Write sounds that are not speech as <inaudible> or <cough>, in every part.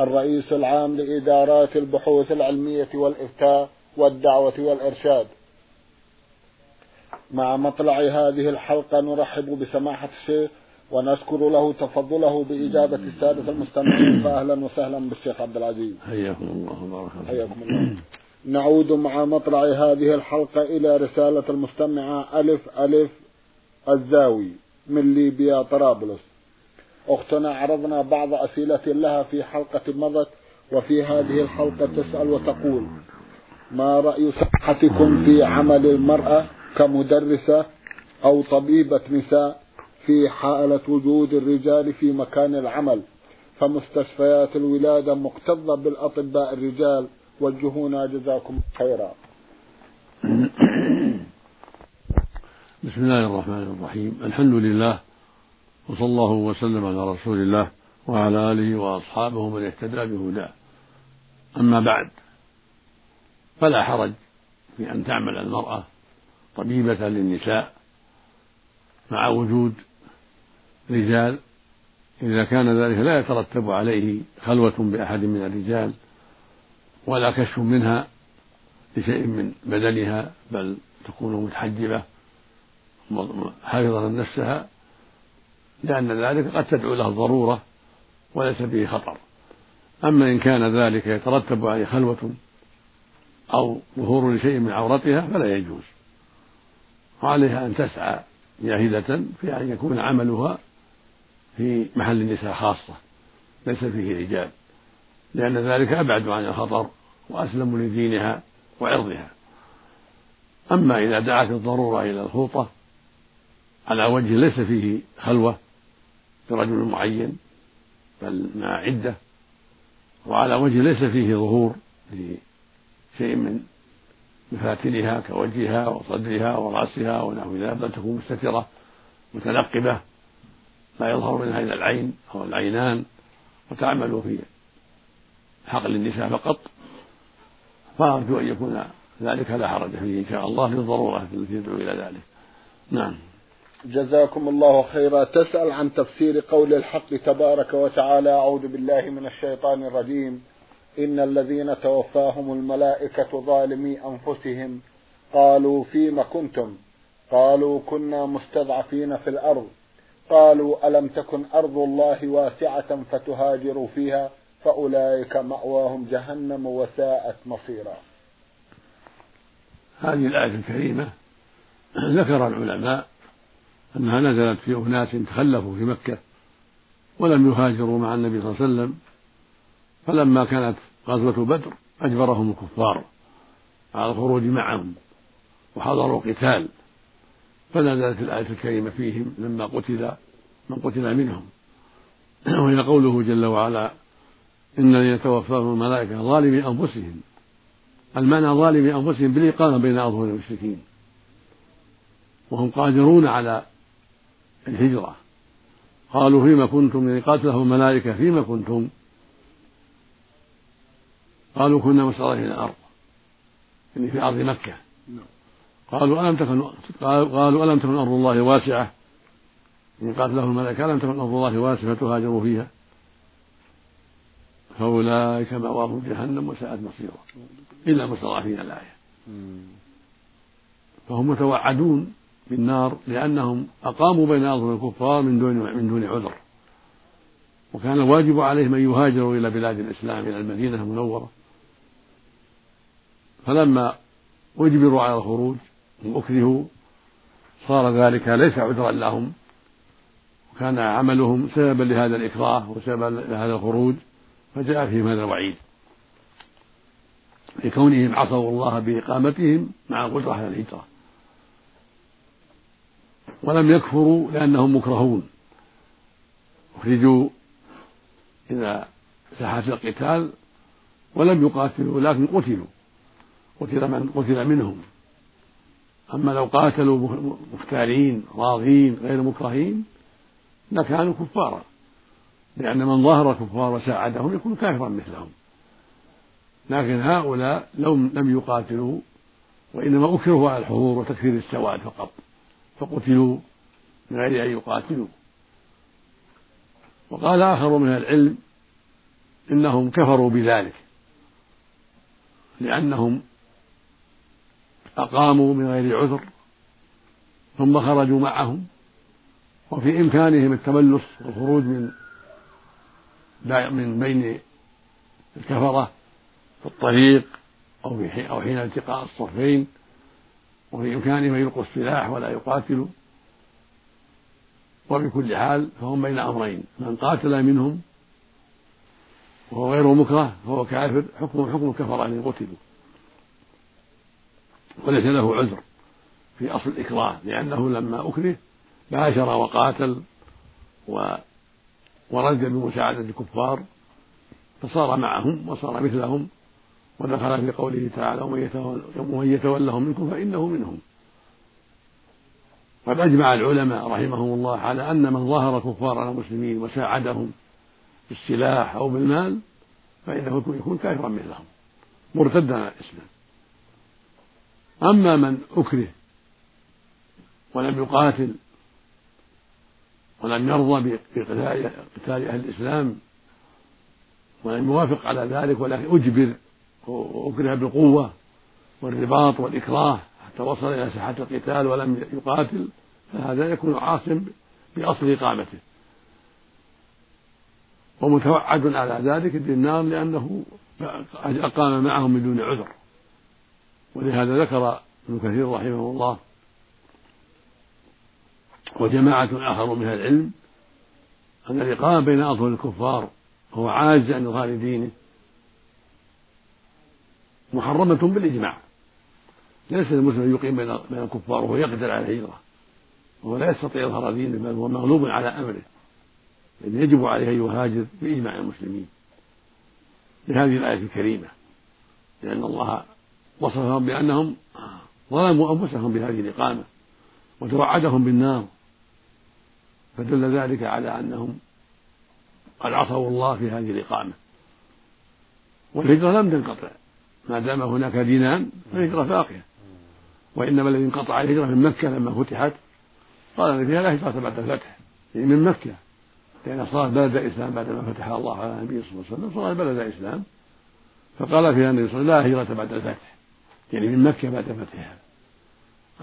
الرئيس العام لإدارات البحوث العلمية والإفتاء والدعوة والإرشاد. مع مطلع هذه الحلقة نرحب بسماحة الشيخ ونشكر له تفضله بإجابة السادة المستمعين. فأهلا وسهلا بالشيخ عبد العزيز. حياكم الله وبارك حياكم الله. نعود مع مطلع هذه الحلقة إلى رسالة المستمعة ألف ألف الزاوي من ليبيا طرابلس. أختنا عرضنا بعض أسئلة لها في حلقة مضت وفي هذه الحلقة تسأل وتقول ما رأي صحتكم في عمل المرأة كمدرسة أو طبيبة نساء في حالة وجود الرجال في مكان العمل؟ فمستشفيات الولادة مكتظة بالأطباء الرجال وجهونا جزاكم خيرا. بسم الله الرحمن الرحيم. الحمد لله وصلى الله وسلم على رسول الله وعلى آله وأصحابه من اهتدى بهداه. أما بعد فلا حرج في أن تعمل المرأة طبيبة للنساء مع وجود رجال. إذا كان ذلك لا يترتب عليه خلوة بأحد من الرجال ولا كشف منها لشيء من بدنها بل تكون متحجبة حافظة نفسها لأن ذلك قد تدعو له الضرورة وليس فيه خطر. أما إن كان ذلك يترتب عليه خلوة أو ظهور لشيء من عورتها فلا يجوز. وعليها أن تسعى جاهدة في أن يكون عملها في محل النساء خاصة ليس فيه رجال لأن ذلك أبعد عن الخطر وأسلم لدينها وعرضها. أما إذا دعت الضرورة إلى الخوطة على وجه ليس فيه خلوة برجل معين بل مع عدة. وعلى وجه ليس فيه ظهور لشيء من مفاتنها كوجهها وصدرها ورأسها ونحو ذلك بل تكون مستترة متنقبة لا يظهر منها إلا العين أو العينان وتعمل في حقل النساء فقط. فأرجو أن يكون ذلك لا حرج فيه إن شاء الله للضرورة التي تدعو إلى ذلك. نعم. جزاكم الله خيرا. تسأل عن تفسير قول الحق تبارك وتعالى. أعوذ بالله من الشيطان الرجيم. إن الذين توفاهم الملائكة ظالمي أنفسهم. قالوا فيم كنتم؟ قالوا كنا مستضعفين في الأرض. قالوا ألم تكن أرض الله واسعة فتهاجروا فيها؟ فأولئك مأواهم جهنم وساءت مصيرا. هذه الآية الكريمة ذكر العلماء أنها نزلت في أناس تخلفوا في مكة ولم يهاجروا مع النبي صلى الله عليه وسلم. فلما كانت غزوة بدر أجبرهم الكفار على الخروج معهم وحضروا قتال. فنزلت الآية الكريمة فيهم لما قتل من قتل منهم. <clears throat> وهي قوله جل وعلا إن الذين توفاهم الملائكة ظالمي أنفسهم. المعنى ظالمي أنفسهم بالإقامة بين أظهر المشركين. وهم قادرون على الهجرة. قالوا فيما كنتم يعني قاتلهم الملائكة فيما كنتم؟ قالوا كنا مستضعفين الأرض يعني في أرض مكة. قالوا ألم تكن قالوا ألم تكن أرض الله واسعة؟ إن قاتلهم الملائكة ألم تكن أرض الله واسعة فتهاجروا فيها؟ فأولئك مأواهم جهنم وساءت مصيرا إلا المستضعفين الآية. فهم متوعدون. بالنار لأنهم أقاموا بين أظهر الكفار من دون من دون عذر. وكان الواجب عليهم أن يهاجروا إلى بلاد الإسلام إلى المدينة المنورة. فلما أجبروا على الخروج وأكرهوا صار ذلك ليس عذرا لهم. وكان عملهم سببا لهذا الإكراه وسببا لهذا الخروج فجاء فيهم هذا الوعيد. لكونهم عصوا الله بإقامتهم مع القدرة على الهجرة. ولم يكفروا لأنهم مكرهون. أخرجوا إلى ساحات القتال ولم يقاتلوا لكن قتلوا. قتل من قتل منهم. أما لو قاتلوا مختارين راضين غير مكرهين لكانوا كفارا. لأن من ظهر الكفار وساعدهم يكون كافرا مثلهم. لكن هؤلاء لو لم يقاتلوا وإنما أكرهوا على الحضور وتكفير السواد فقط. فقتلوا من غير أن يقاتلوا. وقال آخر من العلم إنهم كفروا بذلك لأنهم أقاموا من غير عذر ثم خرجوا معهم وفي إمكانهم التملص والخروج من من بين الكفرة في الطريق أو أو حين التقاء الصفين وفي إمكانهم أن يلقوا السلاح ولا يقاتلوا. وبكل حال فهم بين أمرين من قاتل منهم وهو غير مكره فهو كافر حكمه حكم الكفرة إن قتلوا. وليس له عذر في أصل الإكراه لأنه لما أكره باشر وقاتل و ورد بمساعدة الكفار فصار معهم وصار مثلهم. ودخل في قوله تعالى ومن يتولهم منكم فإنه منهم. قد أجمع العلماء رحمهم الله على أن من ظهر كفار على المسلمين وساعدهم بالسلاح أو بالمال فإنه يكون كافرا مثلهم مرتدا على الإسلام. أما من أكره ولم يقاتل ولم يرضى بقتال أهل الإسلام ولم يوافق على ذلك ولكن أجبر وأكره بالقوة والرباط والإكراه حتى وصل إلى ساحة القتال ولم يقاتل فهذا يكون عاصم بأصل إقامته. ومتوعد على ذلك بالنار لأنه أقام معهم من دون عذر. ولهذا ذكر ابن كثير رحمه الله وجماعة آخر من العلم أن الإقامة بين أظهر الكفار وهو عاجز عن إظهار دينه. محرمة بالإجماع. ليس المسلم أن يقيم بين الكفار وهو يقدر على الهجرة. وهو لا يستطيع إظهار دينه بل هو مغلوب على أمره. لأن يجب عليه أن يهاجر بإجماع المسلمين. بهذه الآية الكريمة. لأن الله وصفهم بأنهم ظلموا أنفسهم بهذه الإقامة وتوعدهم بالنار. فدل ذلك على أنهم قد عصوا الله في هذه الإقامة. والهجرة لم تنقطع. ما دام هناك دينان فالهجرة باقية وإنما الذي انقطع الهجرة من مكة لما فتحت قال أن فيها لا هجرة بعد الفتح يعني من مكة. لأن صارت بلد إسلام بعدما فتح الله على النبي صلى الله عليه وسلم صارت بلد إسلام فقال فيها النبي صلى الله عليه وسلم لا هجرة بعد الفتح. يعني من مكة بعد فتحها.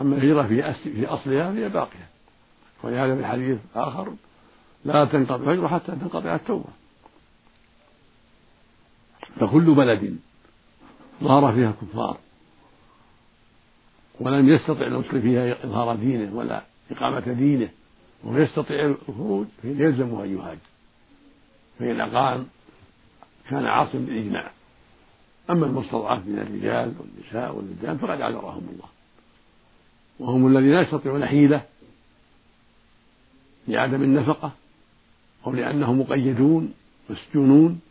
أما الهجرة في في أصلها فهي باقية. ولهذا في الحديث آخر لا تنقطع الهجرة حتى تنقطع التوبة. فكل بلد ظهر فيها كفار ولم يستطع المسلم فيها إظهار دينه ولا إقامة دينه ولا يستطيع الخروج فيلزمه أن يهاجر. فإن أقام كان عاصم بالإجماع. أما المستضعف من الرجال والنساء والولدان فقد عذرهم الله. وهم الذين لا يستطيعون حيلة لعدم النفقة أو لأنهم مقيدون مسجونون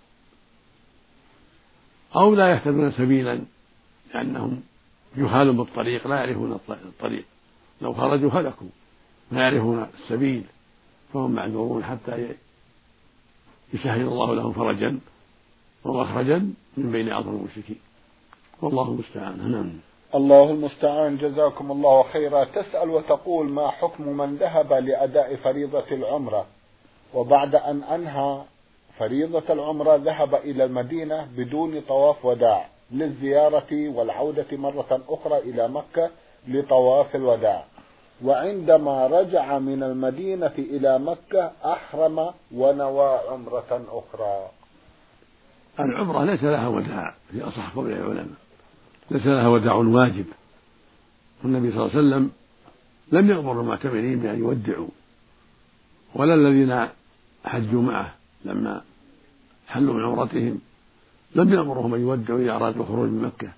أو لا يهتدون سبيلا لأنهم جهال بالطريق لا يعرفون الطريق. لو خرجوا هلكوا لا يعرفون السبيل فهم معذورون حتى يسهل الله لهم فرجا ومخرجا من بين أظهر المشركين. والله المستعان. نعم. الله المستعان. جزاكم الله خيرا. تسأل وتقول ما حكم من ذهب لأداء فريضة العمرة وبعد أن أنهى فريضة العمرة ذهب إلى المدينة بدون طواف وداع للزيارة والعودة مرة أخرى إلى مكة لطواف الوداع. وعندما رجع من المدينة إلى مكة أحرم ونوى عمرة أخرى. العمرة ليس لها وداع في أصح قول العلماء. ليس لها وداع واجب. والنبي صلى الله عليه وسلم لم يأمر المعتمرين بأن يودعوا ولا الذين حجوا معه. لما حلوا من عمرتهم لم يأمرهم أن يودعوا إذا أرادوا الخروج من مكة.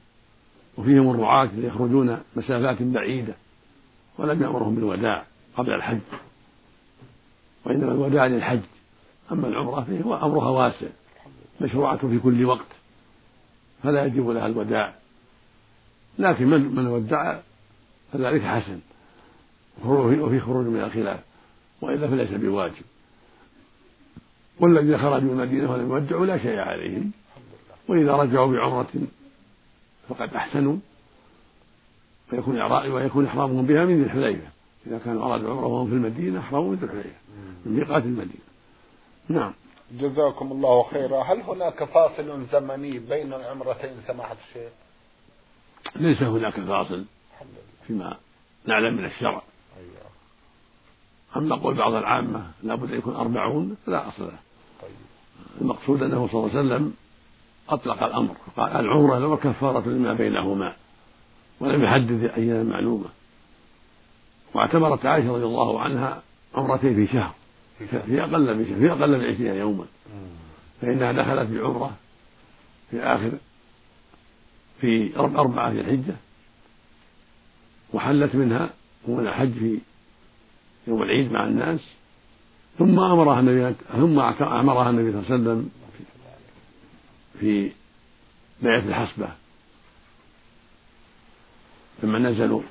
وفيهم الرعاة يخرجون مسافات بعيدة ولم يأمرهم بالوداع قبل الحج. وإنما الوداع للحج. أما العمرة فهو أمرها واسع مشروعة في كل وقت فلا يجب لها الوداع. لكن من من ودع فذلك حسن. وفي خروج من الخلاف. وإلا فليس بواجب. والذين خرجوا من المدينة ولم يودعوا لا شيء عليهم. وإذا رجعوا بعمرة فقد أحسنوا. فيكون ويكون إحرامهم بها من ذي الحليفة. إذا كانوا أرادوا عمرة وهم في المدينة احرموا من ذي الحليفة من ميقات المدينة. نعم. جزاكم الله خيرا. هل هناك فاصل زمني بين العمرتين؟ سماحة الشيخ. ليس هناك فاصل فيما نعلم من الشرع. أيوة. أما قول بعض العامة لابد أن يكون أربعون فلا أصل له. المقصود أنه صلى الله عليه وسلم أطلق الأمر قال العمرة لو كفارة لما بينهما ولم يحدد أيام معلومة. واعتبرت عائشة رضي الله عنها عمرتين في شهر في أقل من في أقل من عشرين يوما. فإنها دخلت بعمرة في آخر في أربعة في الحجة وحلت منها ومن الحج في يوم العيد مع الناس ثم أمرها النبي ثم أمرها النبي صلى الله عليه وسلم في بيعة الحصبة لما نزلوا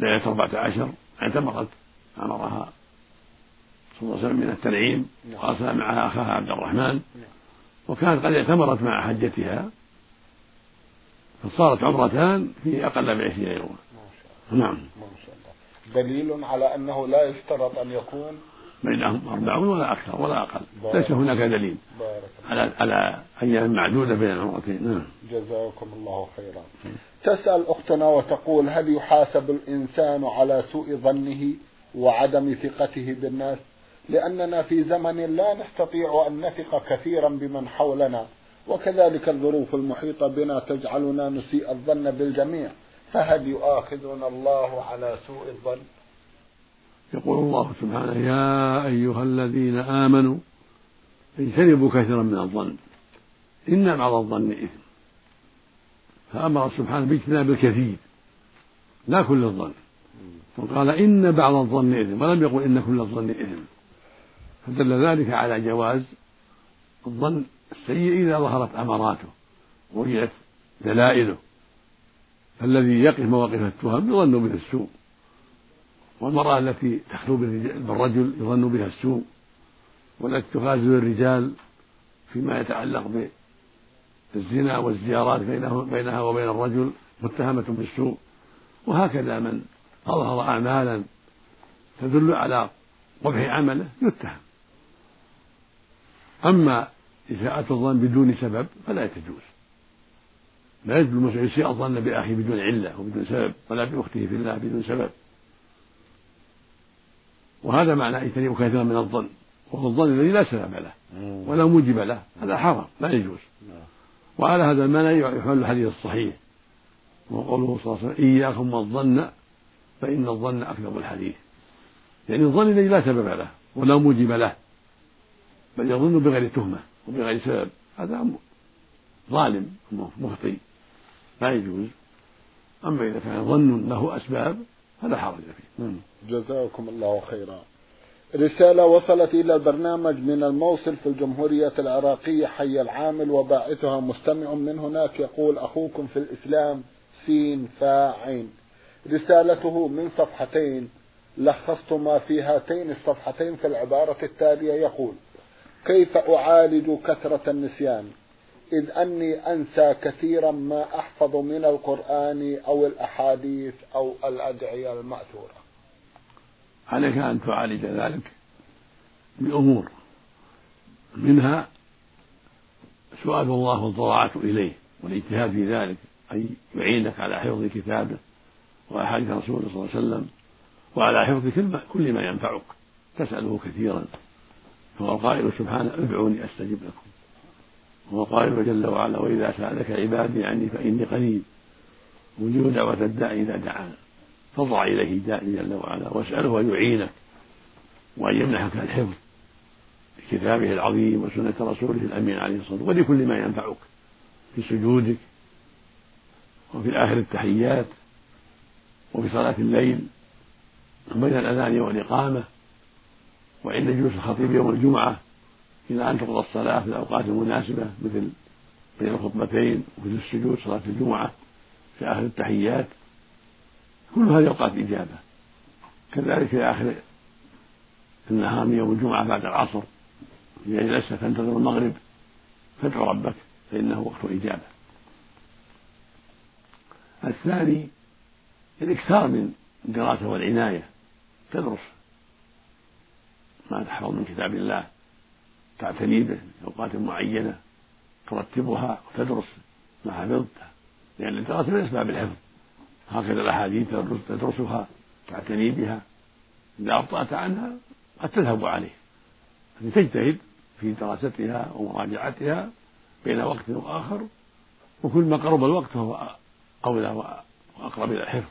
ليلة أربعة عشر اعتمرت أمرها صلى الله عليه وسلم من التنعيم وأرسل معها أخاها عبد الرحمن. وكانت قد اعتمرت مع حجتها فصارت عمرتان في أقل من عشرين يوما نعم. ما شاء الله. دليل على أنه لا يشترط أن يكون بينهم أربعون ولا أكثر ولا أقل. ليس هناك دليل. على على أيام معدودة بين العمرتين نعم. جزاكم الله خيرا. تسأل أختنا وتقول هل يحاسب الإنسان على سوء ظنه وعدم ثقته بالناس؟ لأننا في زمن لا نستطيع أن نثق كثيرا بمن حولنا وكذلك الظروف المحيطة بنا تجعلنا نسيء الظن بالجميع. فهل يؤاخذنا الله على سوء الظن؟ يقول الله سبحانه يا أيها الذين آمنوا اجتنبوا كثيرا من الظن. إن بعض الظن إثم. فأمر سبحانه باجتناب الكثير لا كل الظن. وقال إن بعض الظن إثم. ولم يقل إن كل الظن إثم. فدل ذلك على جواز الظن السيء إذا ظهرت أماراته وجدت دلائله. فالذي يقف مواقف التهم يظن به السوء والمرأة التي تخلو بالرجل يظن بها السوء والتي تخازل الرجال فيما يتعلق بالزنا والزيارات بينه بينها وبين الرجل متهمة بالسوء. وهكذا من أظهر أعمالا تدل على قبح عمله يتهم. أما إساءة الظن بدون سبب فلا تجوز لا يجوز المسلم يسيء الظن بأخيه بدون علة وبدون سبب ولا بأخته في الله بدون سبب. وهذا معنى يجتنب كثيرا من الظن وهو الظن الذي لا سبب له ولا موجب له هذا حرام لا يجوز. وعلى هذا المعنى يحمل الحديث الصحيح وقوله صلى الله عليه وسلم إياكم والظن فإن الظن أكذب الحديث. يعني الظن الذي لا سبب له ولا موجب له بل يظن بغير تهمة وبغير سبب هذا ظالم مخطي لا يجوز. أما إذا كان ظن له أسباب فلا حرج فيه. نعم. جزاكم الله خيرا. رسالة وصلت إلى البرنامج من الموصل في الجمهورية العراقية حي العامل وباعثها مستمع من هناك يقول أخوكم في الإسلام سين فاعين. رسالته من صفحتين لخصت ما في هاتين الصفحتين في العبارة التالية. يقول كيف أعالج كثرة النسيان؟ إذ أني أنسى كثيرا ما أحفظ من القرآن أو الأحاديث أو الأدعية المأثورة. عليك أن تعالج ذلك بأمور منها سؤال الله والضراعة إليه والاجتهاد في ذلك أي يعينك على حفظ كتابه وأحاديث رسوله صلى الله عليه وسلم وعلى حفظ كل ما ينفعك. تسأله كثيرا هو القائل سبحانه ادعوني أستجب لكم. هو القائل جل وعلا وإذا سألك عبادي عني فإني قريب. أجيب دعوه الداء إذا دعانا فاضع إليه داعي جل وعلا واسأله ان يعينك وان يمنحك الحفظ بكتابه العظيم وسنة رسوله الأمين عليه الصلاة والسلام ولكل ما ينفعك في سجودك وفي آخر التحيات وفي صلاة الليل بين الأذان والاقامه وعند جلوس الخطيب يوم الجمعة. إلى أن تقضى الصلاة في الأوقات المناسبة مثل بين الخطبتين وفي السجود صلاة الجمعة في آخر التحيات كل هذه أوقات إجابة. كذلك في آخر النهار من يوم الجمعة بعد العصر إذا جلست تنتظر المغرب فادعو ربك فإنه وقت إجابة. الثاني الإكثار من الدراسة والعناية تدرس ما تحفظ من كتاب الله. تعتني به في أوقات معينة ترتبها وتدرس ما حفظت لأن الدراسة من أسباب الحفظ. هكذا الأحاديث تدرسها تعتني بها. إذا أبطأت عنها قد تذهب عليه. يعني تجتهد في دراستها ومراجعتها بين وقت وآخر وكل ما قرب الوقت فهو أولى وأقرب إلى الحفظ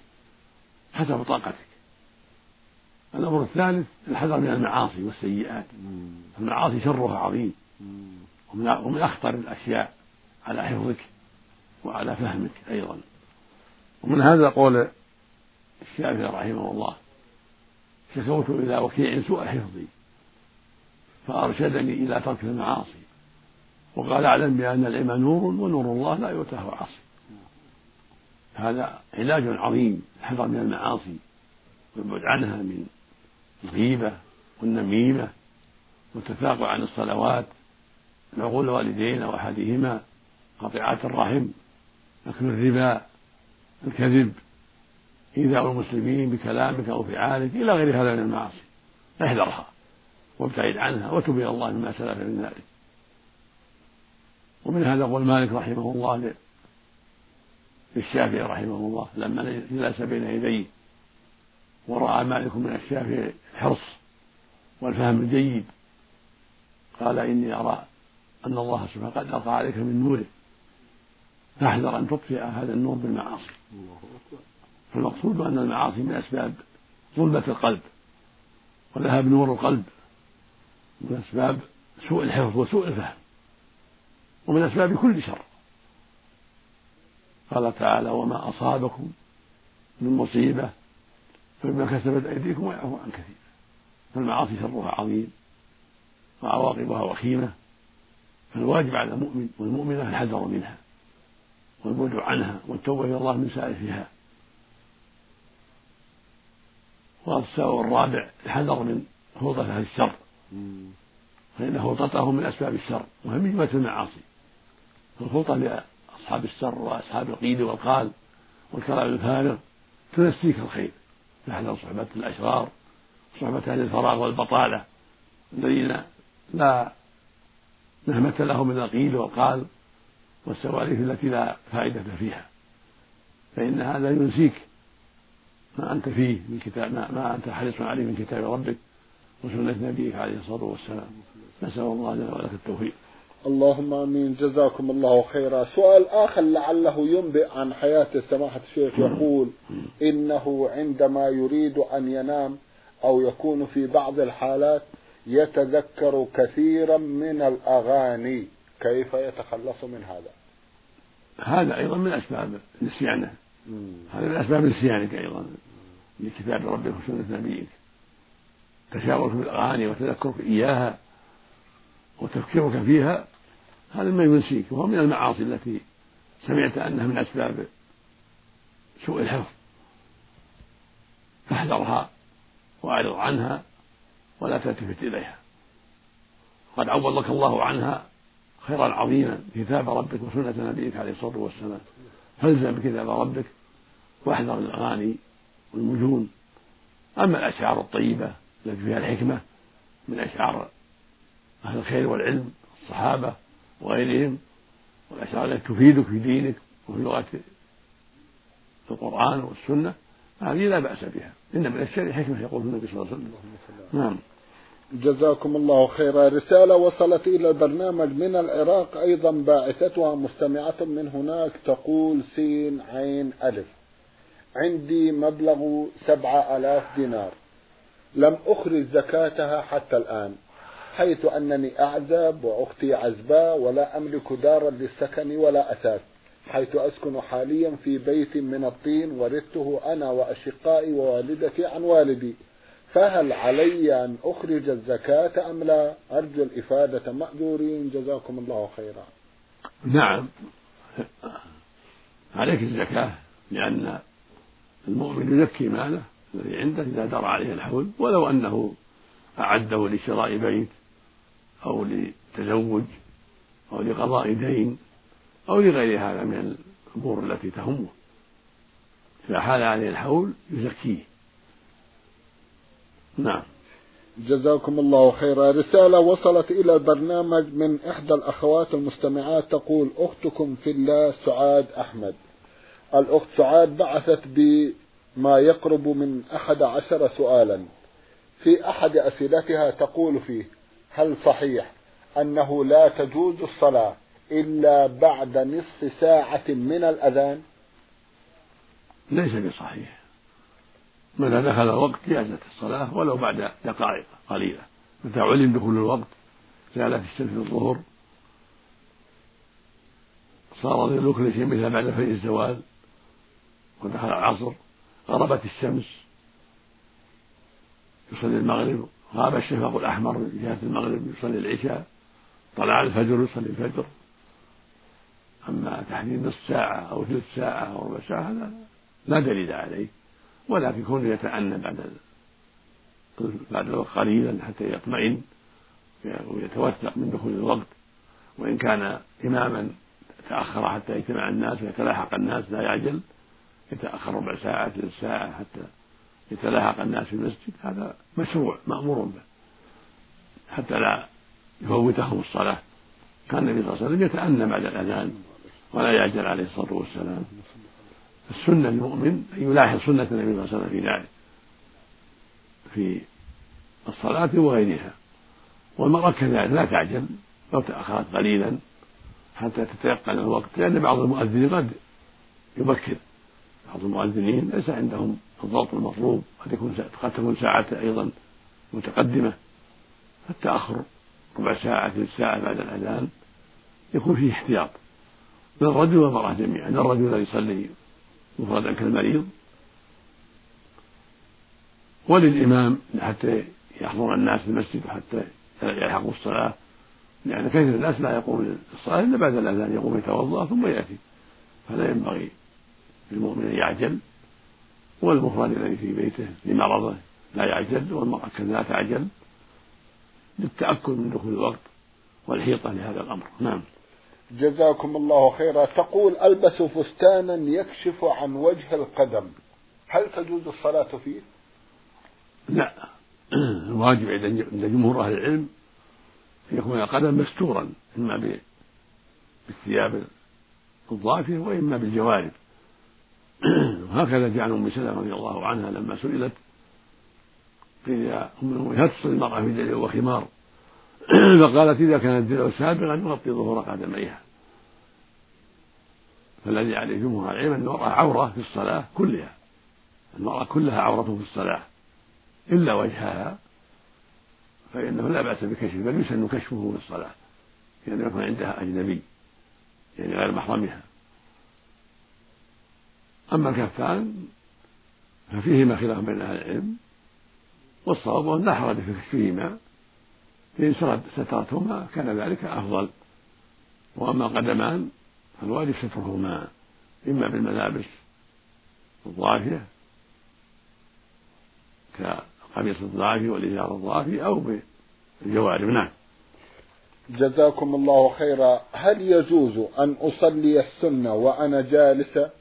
حسب طاقتك. الأمر الثالث الحذر من المعاصي والسيئات. المعاصي شرها عظيم. ومن أخطر الأشياء على حفظك وعلى فهمك أيضا. ومن هذا قول الشافعي رحمه الله شكوت إلى وكيع سوء حفظي فأرشدني إلى ترك المعاصي. وقال أعلم بأن العلم نور ونور الله لا يؤتاه عاصي. هذا علاج عظيم الحذر من المعاصي والبعد عنها من الغيبة والنميمة والتثاقل عن الصلوات العقول الوالدين أو أحدهما قطيعات الرحم أكل الربا الكذب إيذاء المسلمين بكلامك أو فعالك إلى غير هذا من المعاصي. احذرها وابتعد عنها وتب إلى الله مما سلف من ذلك. ومن هذا قول مالك رحمه الله للشافعي رحمه الله لما جلس بين يديه ورأى مالك من الشافعي الحرص والفهم الجيد. قال إني أرى أن الله سبحانه قد ألقى عليك من نوره فاحذر أن تطفئ هذا النور بالمعاصي. فالمقصود أن المعاصي من أسباب ظلمة القلب وذهاب نور القلب من أسباب سوء الحفظ وسوء الفهم ومن أسباب كل شر. قال تعالى وما أصابكم من مصيبة فبما كسبت أيديكم ويعفو عن كثير. فالمعاصي شرها عظيم وعواقبها وخيمة. فالواجب على المؤمن والمؤمنة الحذر منها والبعد عنها والتوبة إلى الله من سائفها والسبب الرابع الحذر من خلطة أهل الشر. فإن خلطته من أسباب الشر وهم من المعاصي. الخلطة لأصحاب الشر وأصحاب القيل والقال والكلام الفارغ تنسيك الخير. نحن صحبة الأشرار صحبة أهل الفراغ والبطالة الذين لا نهمة لهم من القيل والقال والسواليف التي لا فائدة فيها. فإن هذا ينسيك ما أنت فيه من كتاب ما, ما أنت حريص عليه من كتاب ربك وسنة نبيك عليه الصلاة والسلام. نسأل الله لنا ولك التوفيق. اللهم آمين. جزاكم الله خيرا. سؤال آخر لعله ينبئ عن حياة سماحة الشيخ يقول إنه عندما يريد أن ينام أو يكون في بعض الحالات يتذكر كثيرا من الأغاني. كيف يتخلص من هذا؟ هذا أيضا من أسباب نسيانه. هذا من أسباب نسيانك أيضا. لكتاب ربك وسنة نبيك. تشاورك بالأغاني وتذكرك إياها وتفكيرك فيها. هذا ما ينسيك. وهو من المعاصي التي سمعت أنها من أسباب سوء الحفظ. فاحذرها وأعرض عنها ولا تلتفت إليها. قد عوضك الله عنها خيرا عظيما كتاب ربك وسنة نبيك عليه الصلاة والسلام. فالزم بكتاب ربك واحذر الأغاني والمجون. أما الأشعار الطيبة التي فيها الحكمة من أشعار أهل الخير والعلم الصحابة وغيرهم. والأشياء التي تفيدك في دينك وفي لغة القرآن والسنة. هذه لا بأس بها. إن من الشر حكمة يقول النبي صلى الله عليه وسلم. نعم. جزاكم الله خيرا. رسالة وصلت إلى البرنامج من العراق أيضا باعثتها مستمعة من هناك تقول سين عين ألف. عندي مبلغ سبعة آلاف دينار. لم أخرج زكاتها حتى الآن. حيث أنني أعزب وأختي عزباء ولا أملك دارا للسكن ولا أثاث حيث أسكن حاليا في بيت من الطين ورثته أنا وأشقائي ووالدتي عن والدي. فهل علي أن أخرج الزكاة أم لا؟ أرجو الإفادة. مأجورين جزاكم الله خيرا. نعم. عليك الزكاة لأن المؤمن يزكي ماله الذي عنده إذا دار عليه الحول ولو أنه أعده لشراء بيت أو لتزوج أو لقضاء دين أو لغير هذا من الأمور التي تهمه. إذا حال عليه الحول يزكيه. نعم. جزاكم الله خيرا. رسالة وصلت إلى البرنامج من إحدى الأخوات المستمعات. تقول أختكم في الله سعاد أحمد. الأخت سعاد بعثت بما يقرب من أحد عشر سؤالا. في أحد أسئلتها تقول فيه هل صحيح أنه لا تجوز الصلاة إلا بعد نصف ساعة من الأذان؟ ليس بصحيح. متى دخل الوقت جازت الصلاة ولو بعد دقائق قليلة. متى علم دخول الوقت زالت الشمس الظهر. صار ظل كل شيء مثل بعد فجر الزوال ودخل العصر غربت الشمس يصلي المغرب. غاب الشفق الأحمر من جهة المغرب يصلي العشاء طلع الفجر يصلي الفجر. أما تحديد نصف ساعة أو ثلث ساعة أو ربع ساعة هذا لا دليل عليه ولكن كونه يتأنى بعد بعد الوقت قليلا حتى يطمئن ويتوثق من دخول الوقت. وإن كان إماما تأخر حتى يجتمع الناس ويتلاحق الناس لا يعجل يتأخر ربع ساعة ثلث ساعة حتى يتلاحق الناس في المسجد هذا مشروع مأمور به. حتى لا يفوتهم الصلاة. كان النبي صلى الله عليه وسلم يتأنى بعد الأذان ولا يعجل عليه الصلاة والسلام. السنة للمؤمن أن يلاحظ سنة النبي صلى الله عليه وسلم في ذلك في الصلاة وغيرها. والمرأة كذلك لا تعجل لو تأخرت قليلا حتى تتيقن الوقت لأن بعض المؤذنين قد يبكر. بعض المؤذنين ليس عندهم الضبط المطلوب قد يكون قد تكون ساعته أيضا متقدمة. فالتأخر ربع ساعة ثلث ساعة بعد الأذان يكون فيه احتياط للرجل والمرأة جميعا. الرجل يصلي مفردا كالمريض وللإمام حتى يحضر الناس المسجد حتى يلحقوا الصلاة لأن كثير الناس لا يقوم للصلاة إلا بعد الأذان يقوم يتوضأ ثم يأتي. فلا ينبغي للمؤمن أن يعجل. والمفرد الذي في بيته لمرضه لا يعجل والمرأة كذلك تعجل للتأكد من دخول الوقت والحيطة لهذا الأمر. نعم. جزاكم الله خيرا. تقول ألبس فستانا يكشف عن وجه القدم. هل تجوز الصلاة فيه؟ لا. الواجب عند جمهور أهل العلم أن يكون القدم مستورا إما بالثياب الضافية وإما بالجوارب. <clears throat> وهكذا جعل أم سلمة رضي الله عنها لما سئلت. قيل يا أم المؤمنين هل تصلي المرأة في دليل وخمار؟ <clears throat> فقالت إذا كان الدلو سابغا يغطي ظهور قدميها. فالذي عليه جمهور العلم أن المرأة عورة في الصلاة كلها. المرأة كلها عورة في الصلاة إلا وجهها. فإنه لا بأس بكشفه بل يسن كشفه في الصلاة. لأنه يكون عندها أجنبي يعني غير محرمها. أما الكفان ففيهما خلاف بين أهل العلم والصواب أن لا حرج في كشفهما فإن سترتهما كان ذلك أفضل. وأما القدمان فالواجب سترهما إما بالملابس الضافية كقميص الضافي والإزار الضافي أو بالجوارب. نعم. جزاكم الله خيرا. هل يجوز أن أصلي السنة وأنا جالسة؟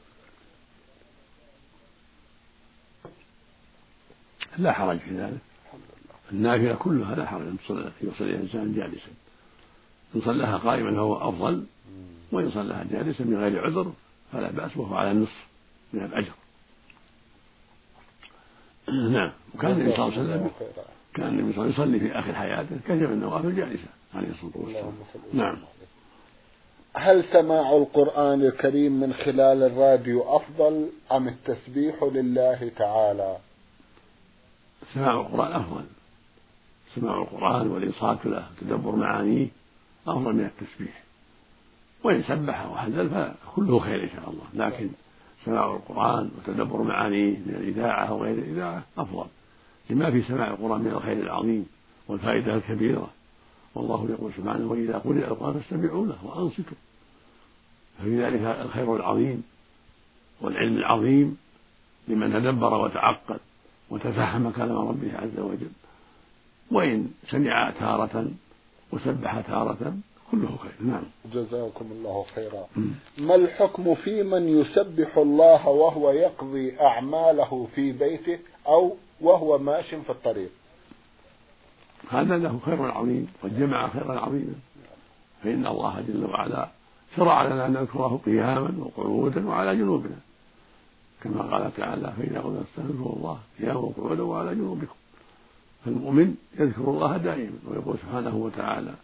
لا حرج في ذلك. النافلة كلها لا حرج أن يصلي الإنسان جالسا. إن صلاها قائما فهو أفضل وإن صلاها جالسا من غير عذر فلا بأس وهو على النصف من الأجر. <clears throat> نعم. وكان النبي صلى الله عليه وسلم كان النبي صلى الله عليه وسلم يصلي في آخر حياته كثير من النوافل جالسا عليه الصلاة والسلام. نعم. هل سماع القرآن الكريم من خلال الراديو أفضل أم التسبيح لله تعالى؟ سماع القرآن أفضل سماع القرآن والإنصات له تدبر معانيه أفضل من التسبيح. وإن سبح وحزل فكله خير إن شاء الله. لكن سماع القرآن وتدبر معانيه من الإذاعة أو غير الإذاعة أفضل. لما في سماع القرآن من الخير العظيم والفائدة الكبيرة. والله يقول سبحانه وإذا قرئ القرآن فاستمعوا له وأنصتوا. ففي ذلك الخير العظيم والعلم العظيم لمن تدبر وتعقل وتفهم كلام ربه عز وجل. وإن سمع تارة وسبح تارة كله خير. نعم. جزاكم الله خيرا. ما الحكم في من يسبح الله وهو يقضي أعماله في بيته أو وهو ماش في الطريق؟ هذا له خير عظيم قد جمع خيرا عظيما فإن الله جل وعلا شرع لنا أن نذكره قياما وقعودا وعلى جنوبنا. كما قال تعالى فإذا قلنا استغفروا الله قياما وقعودا وعلى جنوبكم. فالمؤمن يذكر الله دائما ويقول سبحانه وتعالى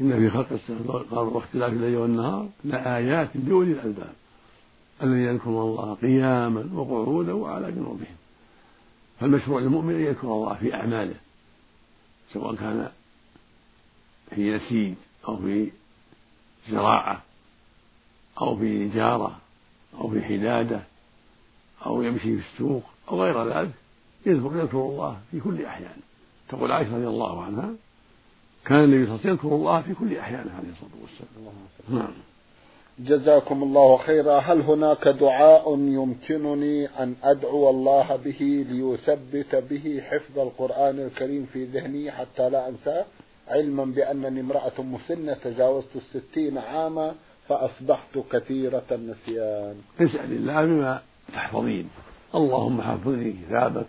إن في خلق السماوات واختلاف الليل والنهار لآيات لأولي الألباب الذين يذكرون الله قياما وقعودا وعلى جنوبهم. فالمشروع للمؤمن أن يذكر الله في أعماله سواء كان في نسيج أو في زراعة أو في جارة أو في حدادة. أو يمشي في السوق أو غير ذلك يذكر يذكر الله في كل أحيان. تقول عائشة رضي الله عنها كان النبي صلى الله عليه وسلم يذكر الله في كل أحيانه عليه الصلاة والسلام. نعم. جزاكم الله خيرا. هل هناك دعاء يمكنني أن أدعو الله به ليثبت به حفظ القرآن الكريم في ذهني حتى لا أنساه؟ علما بأنني امرأة مسنة تجاوزت الستين عاما فأصبحت كثيرة النسيان. اسأل الله بما تحفظين. اللهم حفظني كتابك.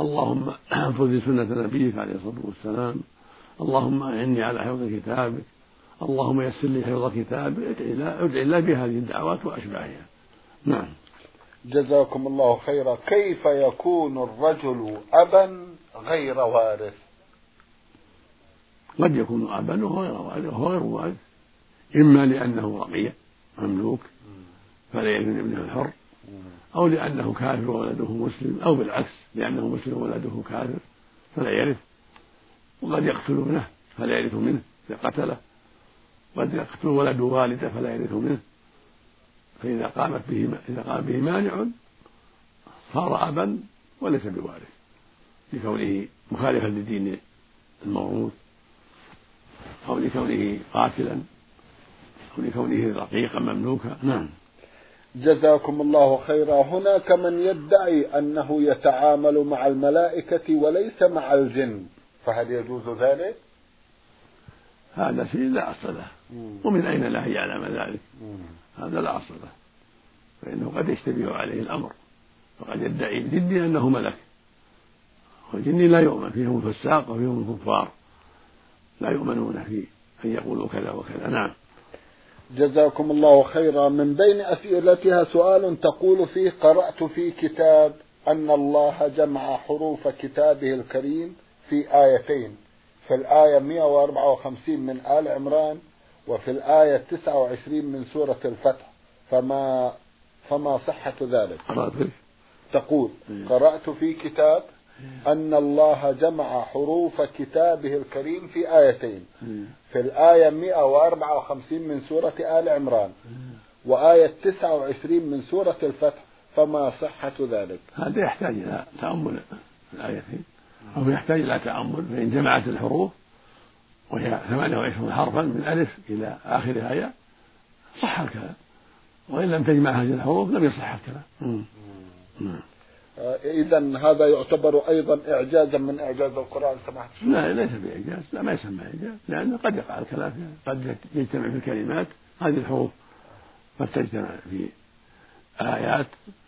اللهم احفظ سنة نبيك عليه الصلاة والسلام. اللهم أعني على حفظ كتابك. اللهم يسر لي حفظ كتابك ادعي الله بهذه الدعوات وأشباهها. نعم. جزاكم الله خيرا. كيف يكون الرجل أبا غير وارث؟ قد يكون أبا وهو غير وارث. وهو غير وارث. إما لأنه رقية مملوك فلا يرث ابنه الحر. أو لأنه كافر وولده مسلم أو بالعكس لأنه مسلم وولده كافر فلا يرث. وقد يقتلونه فلا يرث منه إذا قتله. قد يقتل ولد والده فلا يرث منه. فإذا قامت به إذا قام به مانع صار أبا وليس بوارث لكونه مخالفا لدين الموروث أو لكونه قاتلا أو لكونه رقيقا مملوكا. نعم. جزاكم الله خيرا. هناك من يدعي أنه يتعامل مع الملائكة وليس مع الجن. فهل يجوز ذلك؟ هذا شيء لا أصل له. ومن أين له يعلم ذلك؟ هذا لا أصل له. فإنه قد يشتبه عليه الأمر. وقد يدعي الجني أنه ملك. والجني لا يؤمن. فيهم الفساق وفيهم الكفار. لا يؤمنون في أن يقولوا كذا وكذا. نعم. جزاكم الله خيرا من بين أسئلتها سؤال تقول فيه قرأت في كتاب أن الله جمع حروف كتابه الكريم في آيتين في الآية 154 من آل عمران وفي الآية 29 من سورة الفتح فما فما صحة ذلك؟ تقول إيه. قرأت في كتاب أن الله جمع حروف كتابه الكريم في آيتين. في الآية 154 من سورة آل عمران وآية 29 من سورة الفتح. فما صحة ذلك؟ هذا يحتاج إلى تأمل الآيتين أو يحتاج إلى تأمل. فإن جمعت الحروف وهي 28 حرفا من ألف إلى آخر آية صح الكلام وإن لم تجمع هذه الحروف لم يصح الكلام آه، إذا هذا يعتبر أيضا إعجازا من إعجاز القرآن سماحة لا ليس بإعجاز لا ما يسمى إعجاز لأنه قد يقع الكلام قد يجتمع في الكلمات. هذه الحروف قد تجتمع في آيات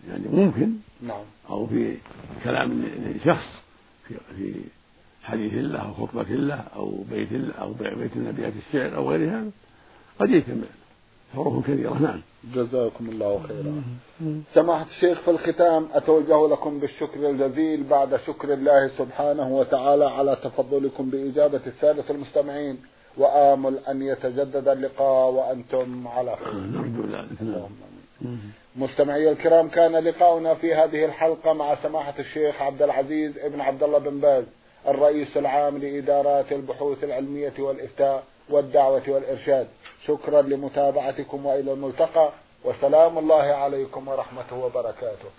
يعني ممكن نعم. أو في كلام لشخص في في حديث الله أو خطبة الله أو بيت الله أو بيت من أبيات الشعر أو غير هذا قد يجتمع. حروف كثيرة نعم. جزاكم الله خيرا. سماحة الشيخ في الختام أتوجه لكم بالشكر الجزيل بعد شكر الله سبحانه وتعالى على تفضلكم بإجابة السادة المستمعين وآمل أن يتجدد اللقاء وأنتم على خير. نرجو ذلك مستمعي الكرام كان لقاؤنا في هذه الحلقة مع سماحة الشيخ عبد العزيز ابن عبد الله بن باز الرئيس العام لإدارات البحوث العلمية والإفتاء والدعوة والإرشاد. شكرا لمتابعتكم وإلى الملتقى وسلام الله عليكم ورحمته وبركاته.